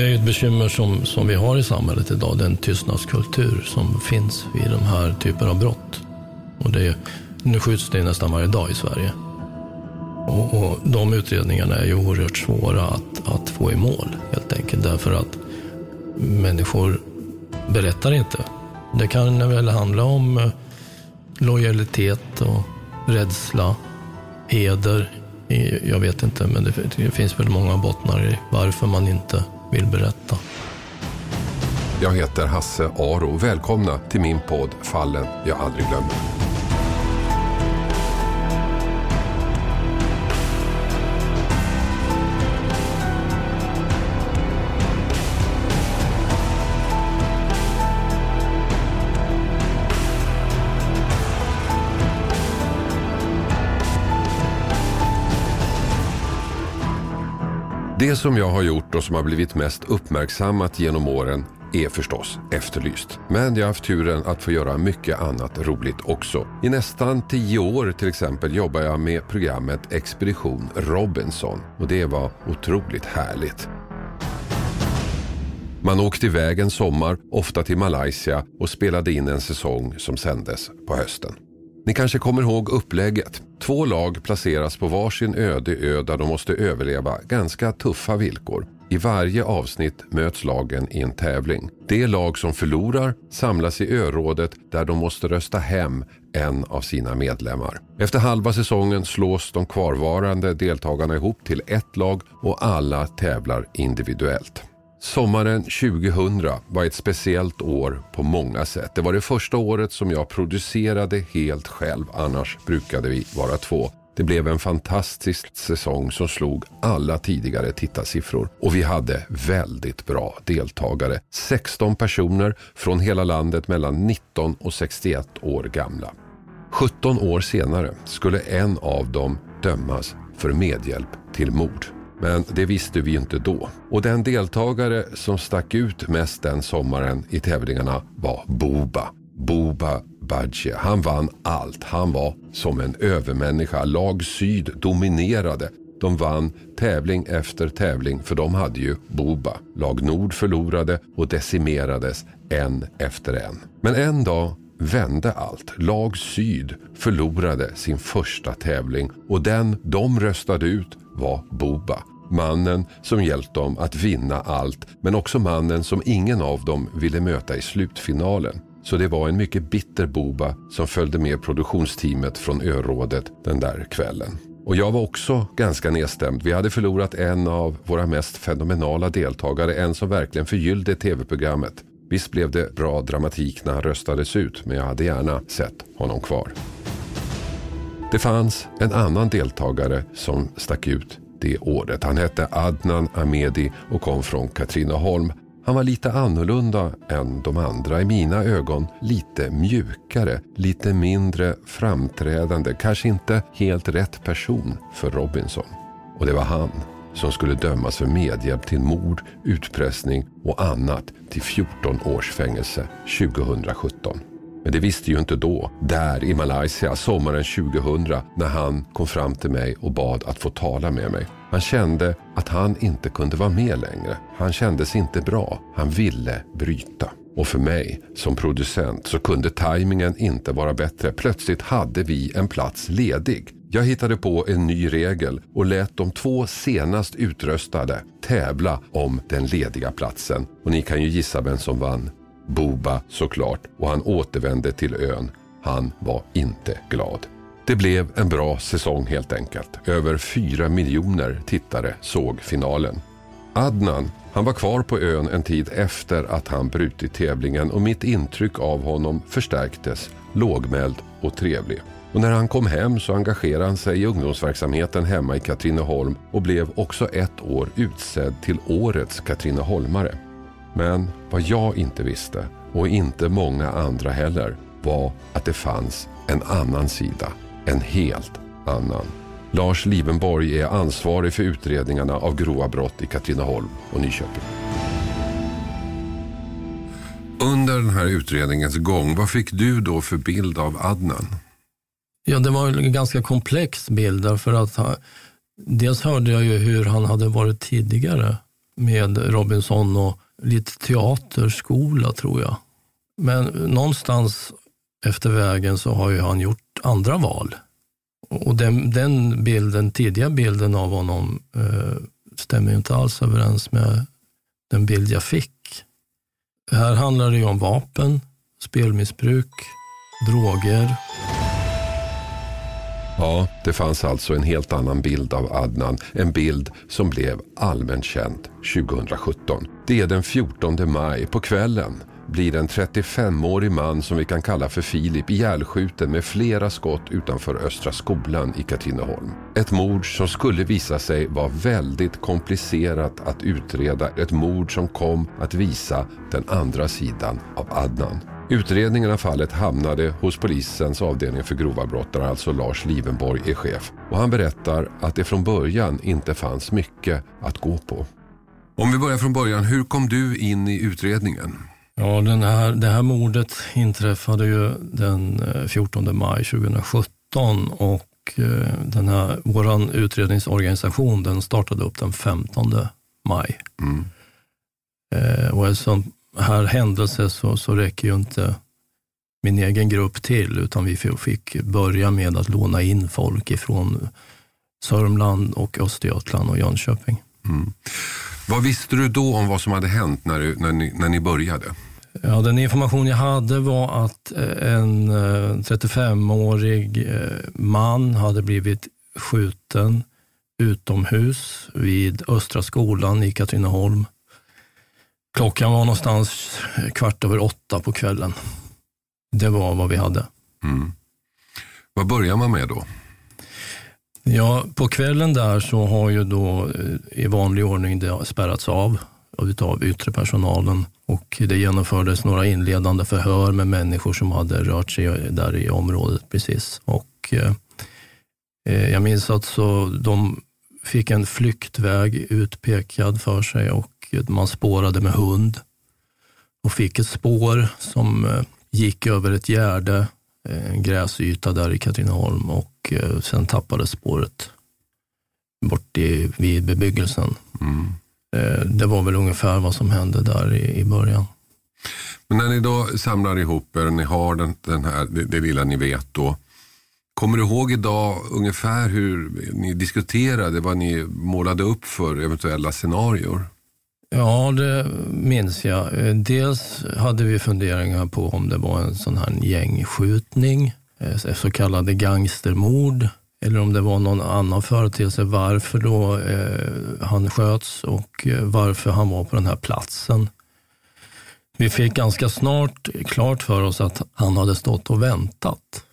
Det är ett bekymmer som, som vi har i samhället idag, den tystnadskultur som finns vid de här typen av brott. Och det, nu skjuts det nästan varje dag i Sverige. Och, och de utredningarna är ju oerhört svåra att, att få i mål, helt enkelt därför att människor berättar inte. Det kan väl handla om eh, lojalitet och rädsla, heder. Jag vet inte, men det finns väl många bottnar i varför man inte vill berätta. Jag heter Hasse Aro. Välkomna till min podd Fallen jag aldrig glömmer. Det som jag har gjort och som har blivit mest uppmärksammat genom åren är förstås Efterlyst. Men jag har haft turen att få göra mycket annat roligt också. I nästan tio år till exempel jobbar jag med programmet Expedition Robinson och det var otroligt härligt. Man åkte iväg en sommar, ofta till Malaysia och spelade in en säsong som sändes på hösten. Ni kanske kommer ihåg upplägget. Två lag placeras på varsin öde ö där de måste överleva ganska tuffa villkor. I varje avsnitt möts lagen i en tävling. Det lag som förlorar samlas i örådet där de måste rösta hem en av sina medlemmar. Efter halva säsongen slås de kvarvarande deltagarna ihop till ett lag och alla tävlar individuellt. Sommaren 2000 var ett speciellt år på många sätt. Det var det första året som jag producerade helt själv, annars brukade vi vara två. Det blev en fantastisk säsong som slog alla tidigare tittarsiffror och vi hade väldigt bra deltagare. 16 personer från hela landet mellan 19 och 61 år gamla. 17 år senare skulle en av dem dömas för medhjälp till mord. Men det visste vi inte då. Och den deltagare som stack ut mest den sommaren i tävlingarna var Boba. Boba Badje. Han vann allt. Han var som en övermänniska. Lag Syd dominerade. De vann tävling efter tävling för de hade ju Boba. Lag Nord förlorade och decimerades en efter en. Men en dag vände allt. Lag Syd förlorade sin första tävling och den de röstade ut var Boba. Mannen som hjälpt dem att vinna allt men också mannen som ingen av dem ville möta i slutfinalen. Så det var en mycket bitter Boba som följde med produktionsteamet från örådet den där kvällen. Och jag var också ganska nedstämd. Vi hade förlorat en av våra mest fenomenala deltagare, en som verkligen förgyllde tv-programmet. Visst blev det bra dramatik när han röstades ut, men jag hade gärna sett honom kvar. Det fanns en annan deltagare som stack ut det året. Han hette Adnan Amedi och kom från Katrineholm. Han var lite annorlunda än de andra. I mina ögon lite mjukare, lite mindre framträdande. Kanske inte helt rätt person för Robinson. Och det var han som skulle dömas för medhjälp till mord, utpressning och annat till 14 års fängelse 2017. Men det visste ju inte då, där i Malaysia sommaren 2000 när han kom fram till mig och bad att få tala med mig. Han kände att han inte kunde vara med längre. Han kändes inte bra. Han ville bryta. Och för mig som producent så kunde tajmingen inte vara bättre. Plötsligt hade vi en plats ledig. Jag hittade på en ny regel och lät de två senast utröstade tävla om den lediga platsen. Och ni kan ju gissa vem som vann. Boba såklart och han återvände till ön. Han var inte glad. Det blev en bra säsong helt enkelt. Över fyra miljoner tittare såg finalen. Adnan, han var kvar på ön en tid efter att han brutit tävlingen och mitt intryck av honom förstärktes, lågmäld och trevlig. Och när han kom hem så engagerade han sig i ungdomsverksamheten hemma i Katrineholm och blev också ett år utsedd till årets Katrineholmare. Men vad jag inte visste, och inte många andra heller, var att det fanns en annan sida. En helt annan. Lars Livenborg är ansvarig för utredningarna av grova brott i Katrineholm och Nyköping. Under den här utredningens gång, vad fick du då för bild av Adnan? Ja, det var en ganska komplex bild därför att han, dels hörde jag ju hur han hade varit tidigare med Robinson och lite teaterskola tror jag. Men någonstans efter vägen så har ju han gjort andra val. Och den, den bilden, tidiga bilden av honom eh, stämmer inte alls överens med den bild jag fick. Här handlar det ju om vapen, spelmissbruk, droger. Ja, det fanns alltså en helt annan bild av Adnan. En bild som blev allmänt känd 2017. Det är den 14 maj på kvällen blir en 35-årig man som vi kan kalla för Filip ihjälskjuten med flera skott utanför Östra skolan i Katrineholm. Ett mord som skulle visa sig vara väldigt komplicerat att utreda. Ett mord som kom att visa den andra sidan av Adnan. Utredningen av fallet hamnade hos polisens avdelning för grova brott där alltså Lars Livenborg är chef. Och han berättar att det från början inte fanns mycket att gå på. Om vi börjar från början, hur kom du in i utredningen? Ja, den här, det här mordet inträffade ju den 14 eh, maj 2017 och eh, den här, vår utredningsorganisation den startade upp den 15 maj. Mm. Eh, och sån här händelse så, så räcker ju inte min egen grupp till, utan vi fick börja med att låna in folk ifrån Sörmland och Östergötland och Jönköping. Mm. Vad visste du då om vad som hade hänt när, du, när, ni, när ni började? Ja, den information jag hade var att eh, en 35-årig eh, eh, man hade blivit skjuten utomhus vid Östra skolan i Katrineholm. Klockan var någonstans kvart över åtta på kvällen. Det var vad vi hade. Mm. Vad börjar man med då? Ja, på kvällen där så har ju då i vanlig ordning det spärrats av utav yttre personalen och det genomfördes några inledande förhör med människor som hade rört sig där i området precis. Och, eh, eh, jag minns att så de fick en flyktväg utpekad för sig och man spårade med hund och fick ett spår som eh, gick över ett gärde, eh, en gräsyta där i Katrineholm och eh, sen tappades spåret bort i, vid bebyggelsen. Mm. Det var väl ungefär vad som hände där i, i början. Men när ni då samlar ihop er, ni har den, den här, det, det lilla ni vet då. Kommer du ihåg idag ungefär hur ni diskuterade, vad ni målade upp för eventuella scenarier? Ja, det minns jag. Eh, dels hade vi funderingar på om det var en sån här gängskjutning, eh, så kallade gangstermord eller om det var någon annan företeelse, varför då eh, han sköts och eh, varför han var på den här platsen. Vi fick ganska snart klart för oss att han hade stått och väntat.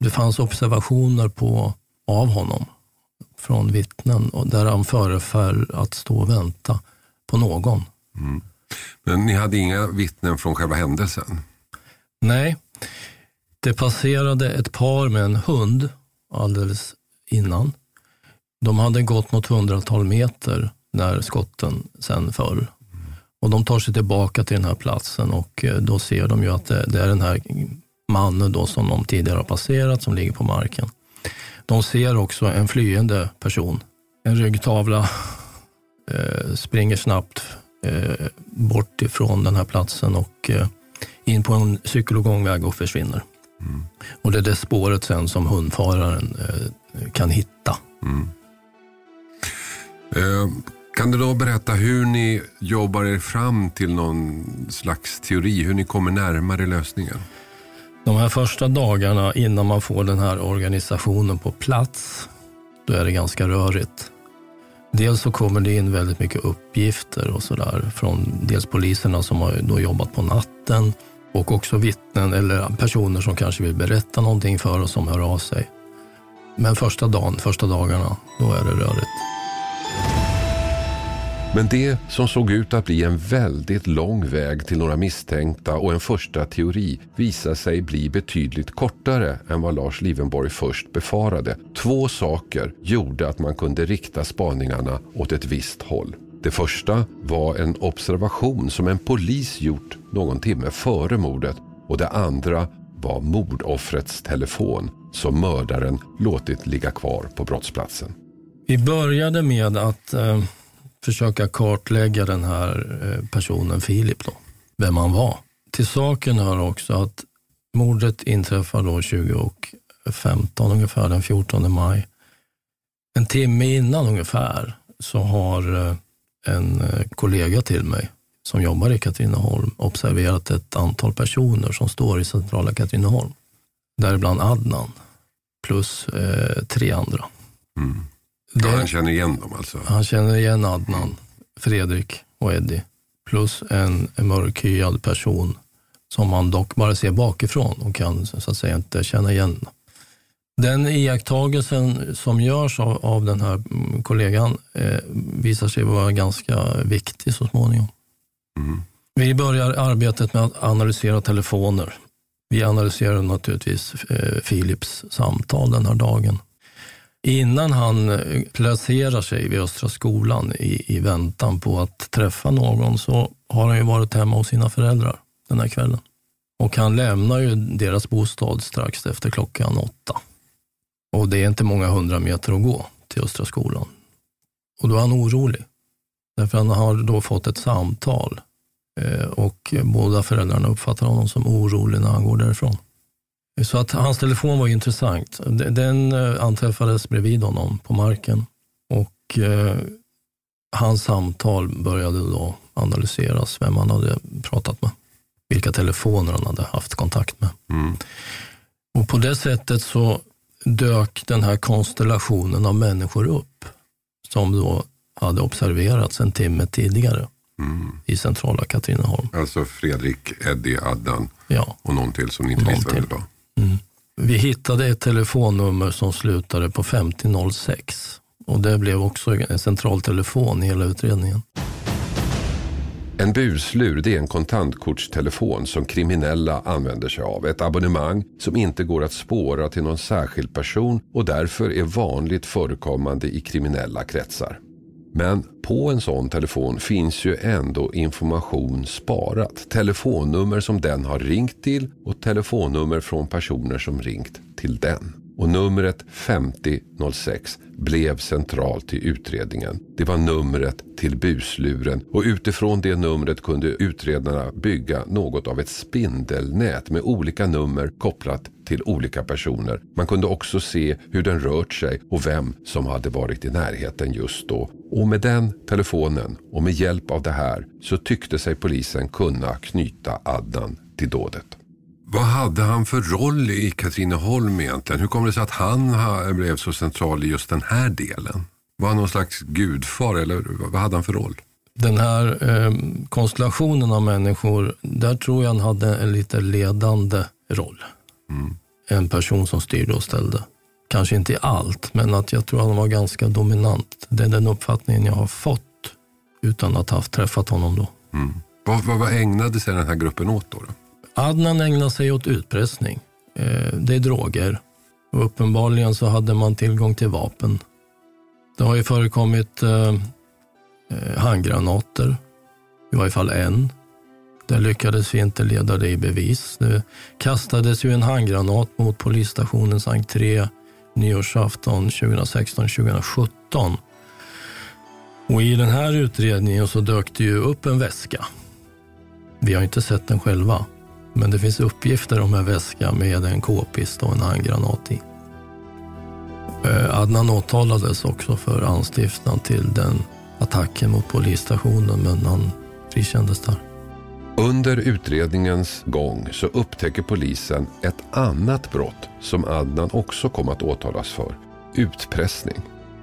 Det fanns observationer på, av honom från vittnen och där han föreföll att stå och vänta på någon. Mm. Men ni hade inga vittnen från själva händelsen? Nej. Det passerade ett par med en hund alldeles innan. De hade gått något hundratal meter när skotten sen föll. Och de tar sig tillbaka till den här platsen och eh, då ser de ju att det, det är den här mannen då som de tidigare har passerat som ligger på marken. De ser också en flyende person. En ryggtavla springer snabbt eh, bort ifrån den här platsen och eh, in på en cykel och gångväg och försvinner. Mm. Och det är det spåret sen som hundföraren eh, kan hitta. Mm. Eh, kan du då berätta hur ni jobbar er fram till någon slags teori, hur ni kommer närmare lösningen? De här första dagarna innan man får den här organisationen på plats, då är det ganska rörigt. Dels så kommer det in väldigt mycket uppgifter och sådär från dels poliserna som har då jobbat på natten och också vittnen eller personer som kanske vill berätta någonting för oss som hör av sig. Men första dagen, första dagarna, då är det rörigt. Men det som såg ut att bli en väldigt lång väg till några misstänkta och en första teori visade sig bli betydligt kortare än vad Lars Livenborg först befarade. Två saker gjorde att man kunde rikta spaningarna åt ett visst håll. Det första var en observation som en polis gjort någon timme före mordet och det andra var mordoffrets telefon som mördaren låtit ligga kvar på brottsplatsen. Vi började med att eh, försöka kartlägga den här eh, personen Filip, då, vem han var. Till saken hör också att mordet inträffar då 2015, ungefär den 14 maj. En timme innan ungefär så har eh, en eh, kollega till mig som jobbar i Katrineholm observerat ett antal personer som står i centrala Katrineholm. Däribland Adnan plus eh, tre andra. Mm. Ja, han känner igen dem alltså? Han känner igen Adnan, Fredrik och Eddie. Plus en, en mörkhyad person som man dock bara ser bakifrån och kan så att säga inte känna igen. Den iakttagelsen som görs av, av den här kollegan eh, visar sig vara ganska viktig så småningom. Mm. Vi börjar arbetet med att analysera telefoner. Vi analyserar naturligtvis eh, Philips samtal den här dagen. Innan han eh, placerar sig vid Östra skolan i, i väntan på att träffa någon så har han ju varit hemma hos sina föräldrar den här kvällen. Och han lämnar ju deras bostad strax efter klockan åtta. Och det är inte många hundra meter att gå till Östra skolan. Och då är han orolig. Därför han har då fått ett samtal eh, och båda föräldrarna uppfattar honom som orolig när han går därifrån. Så att hans telefon var intressant. Den eh, anträffades bredvid honom på marken och eh, hans samtal började då analyseras, vem han hade pratat med, vilka telefoner han hade haft kontakt med. Mm. Och på det sättet så dök den här konstellationen av människor upp som då hade observerats en timme tidigare mm. i centrala Katrineholm. Alltså Fredrik, Eddie, Adnan ja. och någon till som ni inte visste vem det var. Vi hittade ett telefonnummer som slutade på 5006 och det blev också en central telefon i hela utredningen. En buslur det är en kontantkortstelefon som kriminella använder sig av. Ett abonnemang som inte går att spåra till någon särskild person och därför är vanligt förekommande i kriminella kretsar. Men på en sån telefon finns ju ändå information sparat. Telefonnummer som den har ringt till och telefonnummer från personer som ringt till den och numret 5006 blev centralt i utredningen. Det var numret till busluren och utifrån det numret kunde utredarna bygga något av ett spindelnät med olika nummer kopplat till olika personer. Man kunde också se hur den rört sig och vem som hade varit i närheten just då. Och med den telefonen och med hjälp av det här så tyckte sig polisen kunna knyta Adnan till dådet. Vad hade han för roll i Katrineholm egentligen? Hur kom det sig att han blev så central i just den här delen? Var han någon slags gudfar eller vad hade han för roll? Den här eh, konstellationen av människor, där tror jag han hade en lite ledande roll. Mm. En person som styrde och ställde. Kanske inte i allt, men att jag tror han var ganska dominant. Det är den uppfattningen jag har fått utan att ha träffat honom då. Mm. Vad, vad, vad ägnade sig den här gruppen åt då? då? Adnan ägnade sig åt utpressning. Eh, det är droger. Och uppenbarligen så hade man tillgång till vapen. Det har ju förekommit eh, eh, handgranater, i varje fall en. Där lyckades vi inte leda det i bevis. Det kastades ju en handgranat mot polisstationens entré nyårsafton 2016-2017. Och i den här utredningen så dök det ju upp en väska. Vi har inte sett den själva. Men det finns uppgifter om en väska med en k-pist och en handgranat i. Eh, Adnan åtalades också för anstiftan till den attacken mot polisstationen men han frikändes där. Under utredningens gång så upptäcker polisen ett annat brott som Adnan också kom att åtalas för. Utpressning.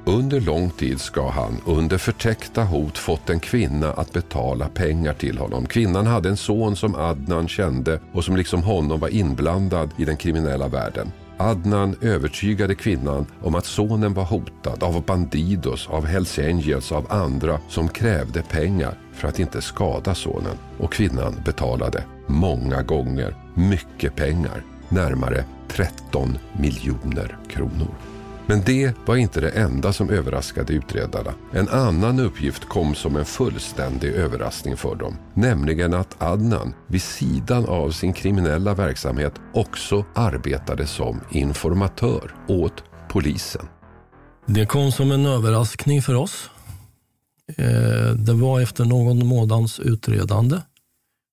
Under lång tid ska han under förtäckta hot fått en kvinna att betala pengar till honom. Kvinnan hade en son som Adnan kände och som liksom honom var inblandad i den kriminella världen. Adnan övertygade kvinnan om att sonen var hotad av Bandidos, av Hells Angels, av andra som krävde pengar för att inte skada sonen. Och kvinnan betalade många gånger mycket pengar, närmare 13 miljoner kronor. Men det var inte det enda som överraskade utredarna. En annan uppgift kom som en fullständig överraskning för dem. Nämligen att Adnan vid sidan av sin kriminella verksamhet också arbetade som informatör åt polisen. Det kom som en överraskning för oss. Eh, det var efter någon månads utredande.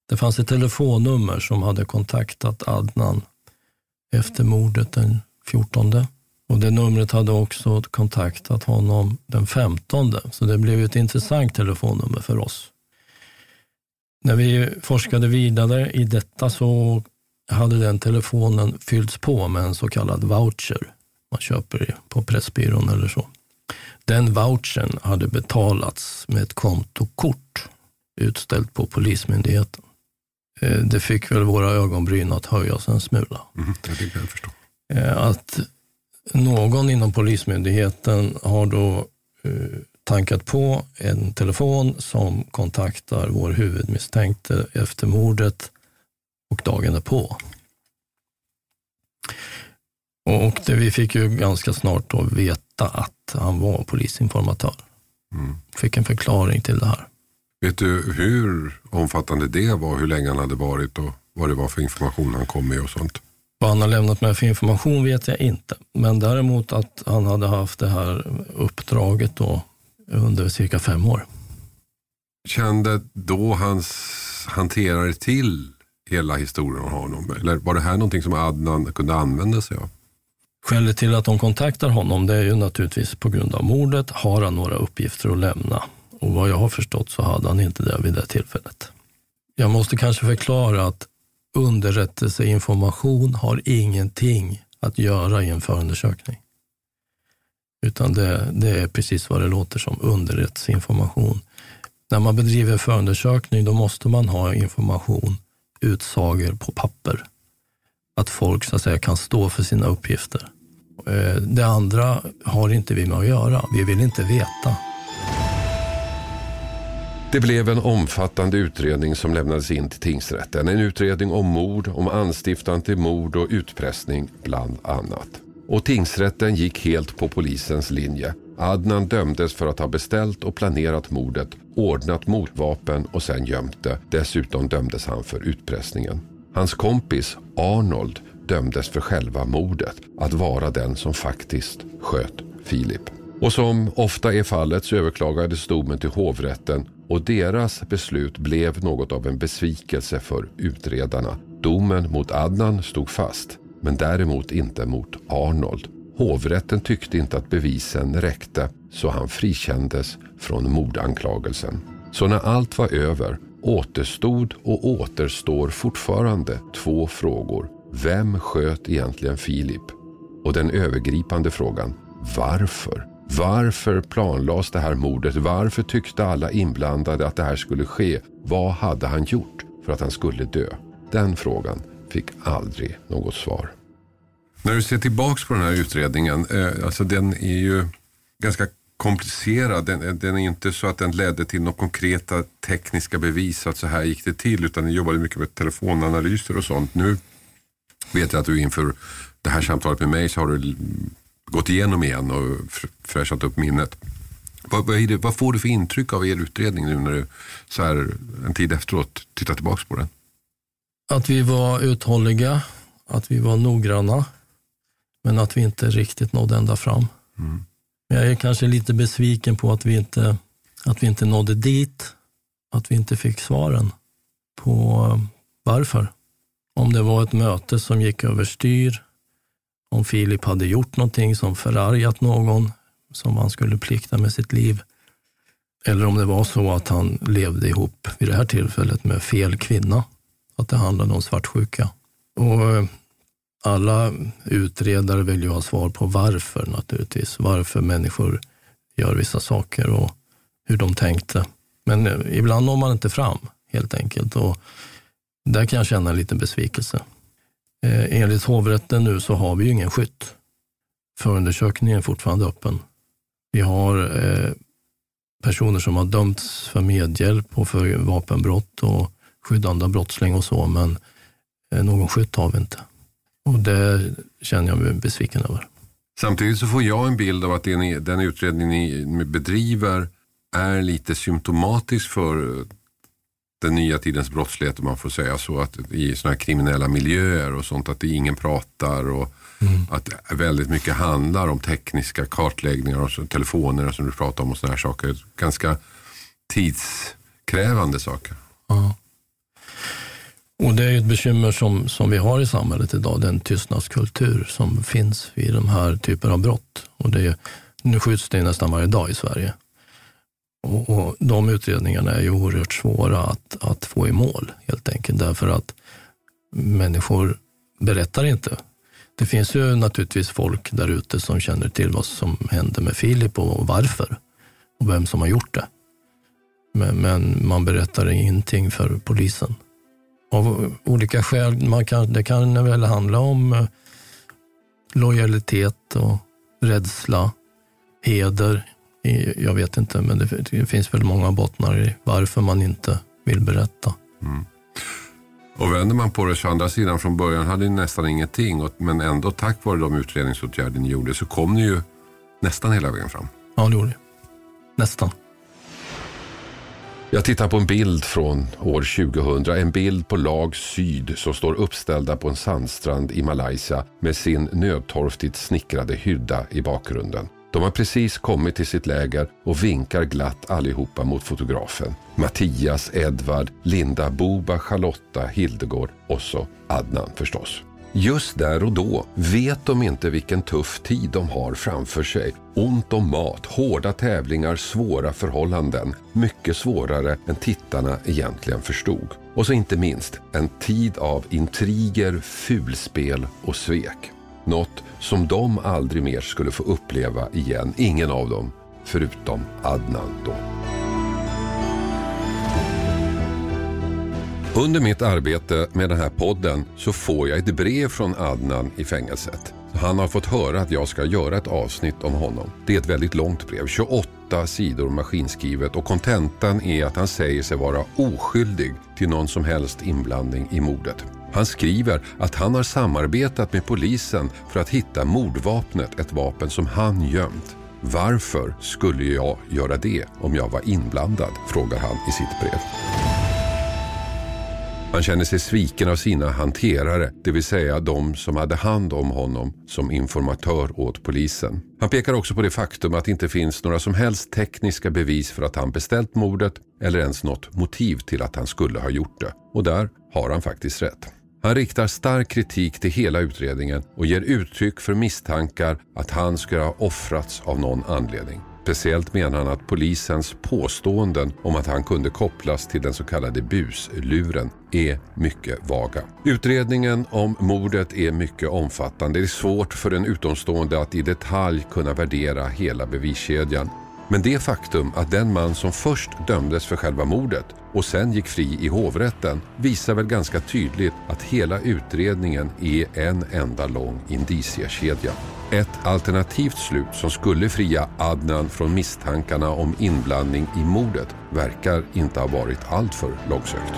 Det fanns ett telefonnummer som hade kontaktat Adnan efter mordet den 14 och det numret hade också kontaktat honom den 15. Så det blev ett intressant telefonnummer för oss. När vi forskade vidare i detta så hade den telefonen fyllts på med en så kallad voucher. Man köper på Pressbyrån eller så. Den vouchern hade betalats med ett kontokort utställt på Polismyndigheten. Eh, det fick väl våra ögonbryn att höjas en smula. Mm, det jag förstå. Eh, att någon inom Polismyndigheten har då eh, tankat på en telefon som kontaktar vår huvudmisstänkte efter mordet och dagen är på. Och det, vi fick ju ganska snart då veta att han var polisinformatör. Mm. Fick en förklaring till det här. Vet du hur omfattande det var, hur länge han hade varit och vad det var för information han kom med och sånt? Vad han har lämnat med för information vet jag inte. Men däremot att han hade haft det här uppdraget då under cirka fem år. Kände då hans hanterare till hela historien om honom? Eller var det här någonting som Adnan kunde använda sig av? Skälet till att de kontaktar honom det är ju naturligtvis på grund av mordet. Har han några uppgifter att lämna? Och vad jag har förstått så hade han inte det vid det tillfället. Jag måste kanske förklara att underrättelseinformation har ingenting att göra i en förundersökning. Utan det, det är precis vad det låter som, underrättelseinformation. När man bedriver förundersökning då måste man ha information, utsagor på papper. Att folk så att säga kan stå för sina uppgifter. Eh, det andra har inte vi med att göra. Vi vill inte veta. Det blev en omfattande utredning som lämnades in till tingsrätten. En utredning om mord, om anstiftan till mord och utpressning bland annat. Och tingsrätten gick helt på polisens linje. Adnan dömdes för att ha beställt och planerat mordet, ordnat mordvapen och sen gömt det. Dessutom dömdes han för utpressningen. Hans kompis Arnold dömdes för själva mordet, att vara den som faktiskt sköt Filip. Och som ofta är fallet så överklagades domen till hovrätten och deras beslut blev något av en besvikelse för utredarna. Domen mot Adnan stod fast, men däremot inte mot Arnold. Hovrätten tyckte inte att bevisen räckte så han frikändes från mordanklagelsen. Så när allt var över återstod och återstår fortfarande två frågor. Vem sköt egentligen Filip? Och den övergripande frågan, varför? Varför planlades det här mordet? Varför tyckte alla inblandade att det här skulle ske? Vad hade han gjort för att han skulle dö? Den frågan fick aldrig något svar. När du ser tillbaks på den här utredningen, eh, alltså den är ju ganska komplicerad. Den, eh, den, är inte så att den ledde till några konkreta tekniska bevis att så här gick det till, utan den jobbade mycket med telefonanalyser och sånt. Nu vet jag att du inför det här samtalet med mig så har du gått igenom igen och fräschat upp minnet. Vad, vad, det, vad, får du för intryck av er utredning nu när du så här en tid efteråt tittar tillbaka på den? Att vi var uthålliga, att vi var noggranna, men att vi inte riktigt nådde ända fram. Mm. Jag är kanske lite besviken på att vi, inte, att vi inte nådde dit, att vi inte fick svaren på varför. Om det var ett möte som gick överstyr, om Filip hade gjort någonting som förargat någon som han skulle plikta med sitt liv. Eller om det var så att han levde ihop vid det här tillfället med fel kvinna. Att det handlade om svartsjuka. Och eh, alla utredare vill ju ha svar på varför naturligtvis. Varför människor gör vissa saker och hur de tänkte. Men eh, ibland når man inte fram helt enkelt. Och där kan jag känna en liten besvikelse. Eh, enligt hovrätten nu så har vi ju ingen skytt. Förundersökningen är fortfarande öppen. Vi har eh, personer som har dömts för medhjälp och för vapenbrott och skyddande av brottsling och så, men eh, någon skytt har vi inte. Och det känner jag mig besviken över. Samtidigt så får jag en bild av att den, den utredning ni bedriver är lite symptomatisk för den nya tidens brottslighet om man får säga så. Att I sådana här kriminella miljöer och sånt att det ingen pratar och mm. att väldigt mycket handlar om tekniska kartläggningar och telefoner som du pratar om och sådana här saker. Ganska tidskrävande saker. Ja. Och det är ett bekymmer som, som vi har i samhället idag, den tystnadskultur som finns vid de här typerna av brott. Och det, nu skjuts det nästan varje dag i Sverige. Och, och de utredningarna är ju oerhört svåra att, att få i mål helt enkelt därför att människor berättar inte. Det finns ju naturligtvis folk där ute som känner till vad som hände med Filip och varför och vem som har gjort det. Men, men man berättar ingenting för polisen. Av olika skäl. Man kan, det kan väl handla om eh, lojalitet och rädsla, heder jag vet inte, men det, det finns väl många bottnar i varför man inte vill berätta. Mm. Och vänder man på det så andra sidan från början hade ni nästan ingenting, men ändå tack vare de utredningsåtgärder ni gjorde så kom ni ju nästan hela vägen fram. Ja, det gjorde ni. Nästan. Jag tittar på en bild från år 2000. En bild på lag syd som står uppställda på en sandstrand i Malaysia med sin nödtorftigt snickrade hydda i bakgrunden. De har precis kommit till sitt läger och vinkar glatt allihopa mot fotografen. Mattias, Edvard, Linda, Boba, Charlotta, Hildegård och så Adnan förstås. Just där och då vet de inte vilken tuff tid de har framför sig. Ont om mat, hårda tävlingar, svåra förhållanden. Mycket svårare än tittarna egentligen förstod. Och så inte minst en tid av intriger, fulspel och svek. Något som de aldrig mer skulle få uppleva igen. Ingen av dem, förutom Adnan då. Under mitt arbete med den här podden så får jag ett brev från Adnan i fängelset. Han har fått höra att jag ska göra ett avsnitt om honom. Det är ett väldigt långt brev, 28 sidor maskinskrivet och kontentan är att han säger sig vara oskyldig till någon som helst inblandning i mordet. Han skriver att han har samarbetat med polisen för att hitta mordvapnet, ett vapen som han gömt. Varför skulle jag göra det om jag var inblandad? frågar han i sitt brev. Han känner sig sviken av sina hanterare, det vill säga de som hade hand om honom som informatör åt polisen. Han pekar också på det faktum att det inte finns några som helst tekniska bevis för att han beställt mordet eller ens något motiv till att han skulle ha gjort det. Och där har han faktiskt rätt. Han riktar stark kritik till hela utredningen och ger uttryck för misstankar att han skulle ha offrats av någon anledning. Speciellt menar han att polisens påståenden om att han kunde kopplas till den så kallade busluren är mycket vaga. Utredningen om mordet är mycket omfattande. Det är svårt för en utomstående att i detalj kunna värdera hela beviskedjan. Men det faktum att den man som först dömdes för själva mordet och sen gick fri i hovrätten visar väl ganska tydligt att hela utredningen är en enda lång indiciekedja. Ett alternativt slut som skulle fria Adnan från misstankarna om inblandning i mordet verkar inte ha varit alltför långsökt.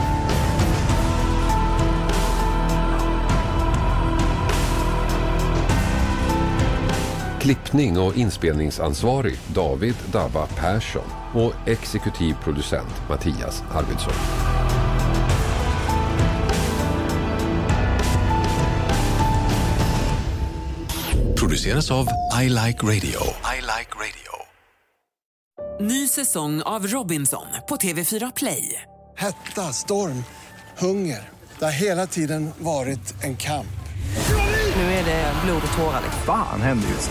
Klippning och inspelningsansvarig David Dabba Persson och exekutiv producent Mattias Arvidsson. Produceras av I Like Radio. I like radio. Ny säsong av Robinson på TV4 Play. Hetta, storm, hunger. Det har hela tiden varit en kamp. Nu är det blod och tårar. Fan händer just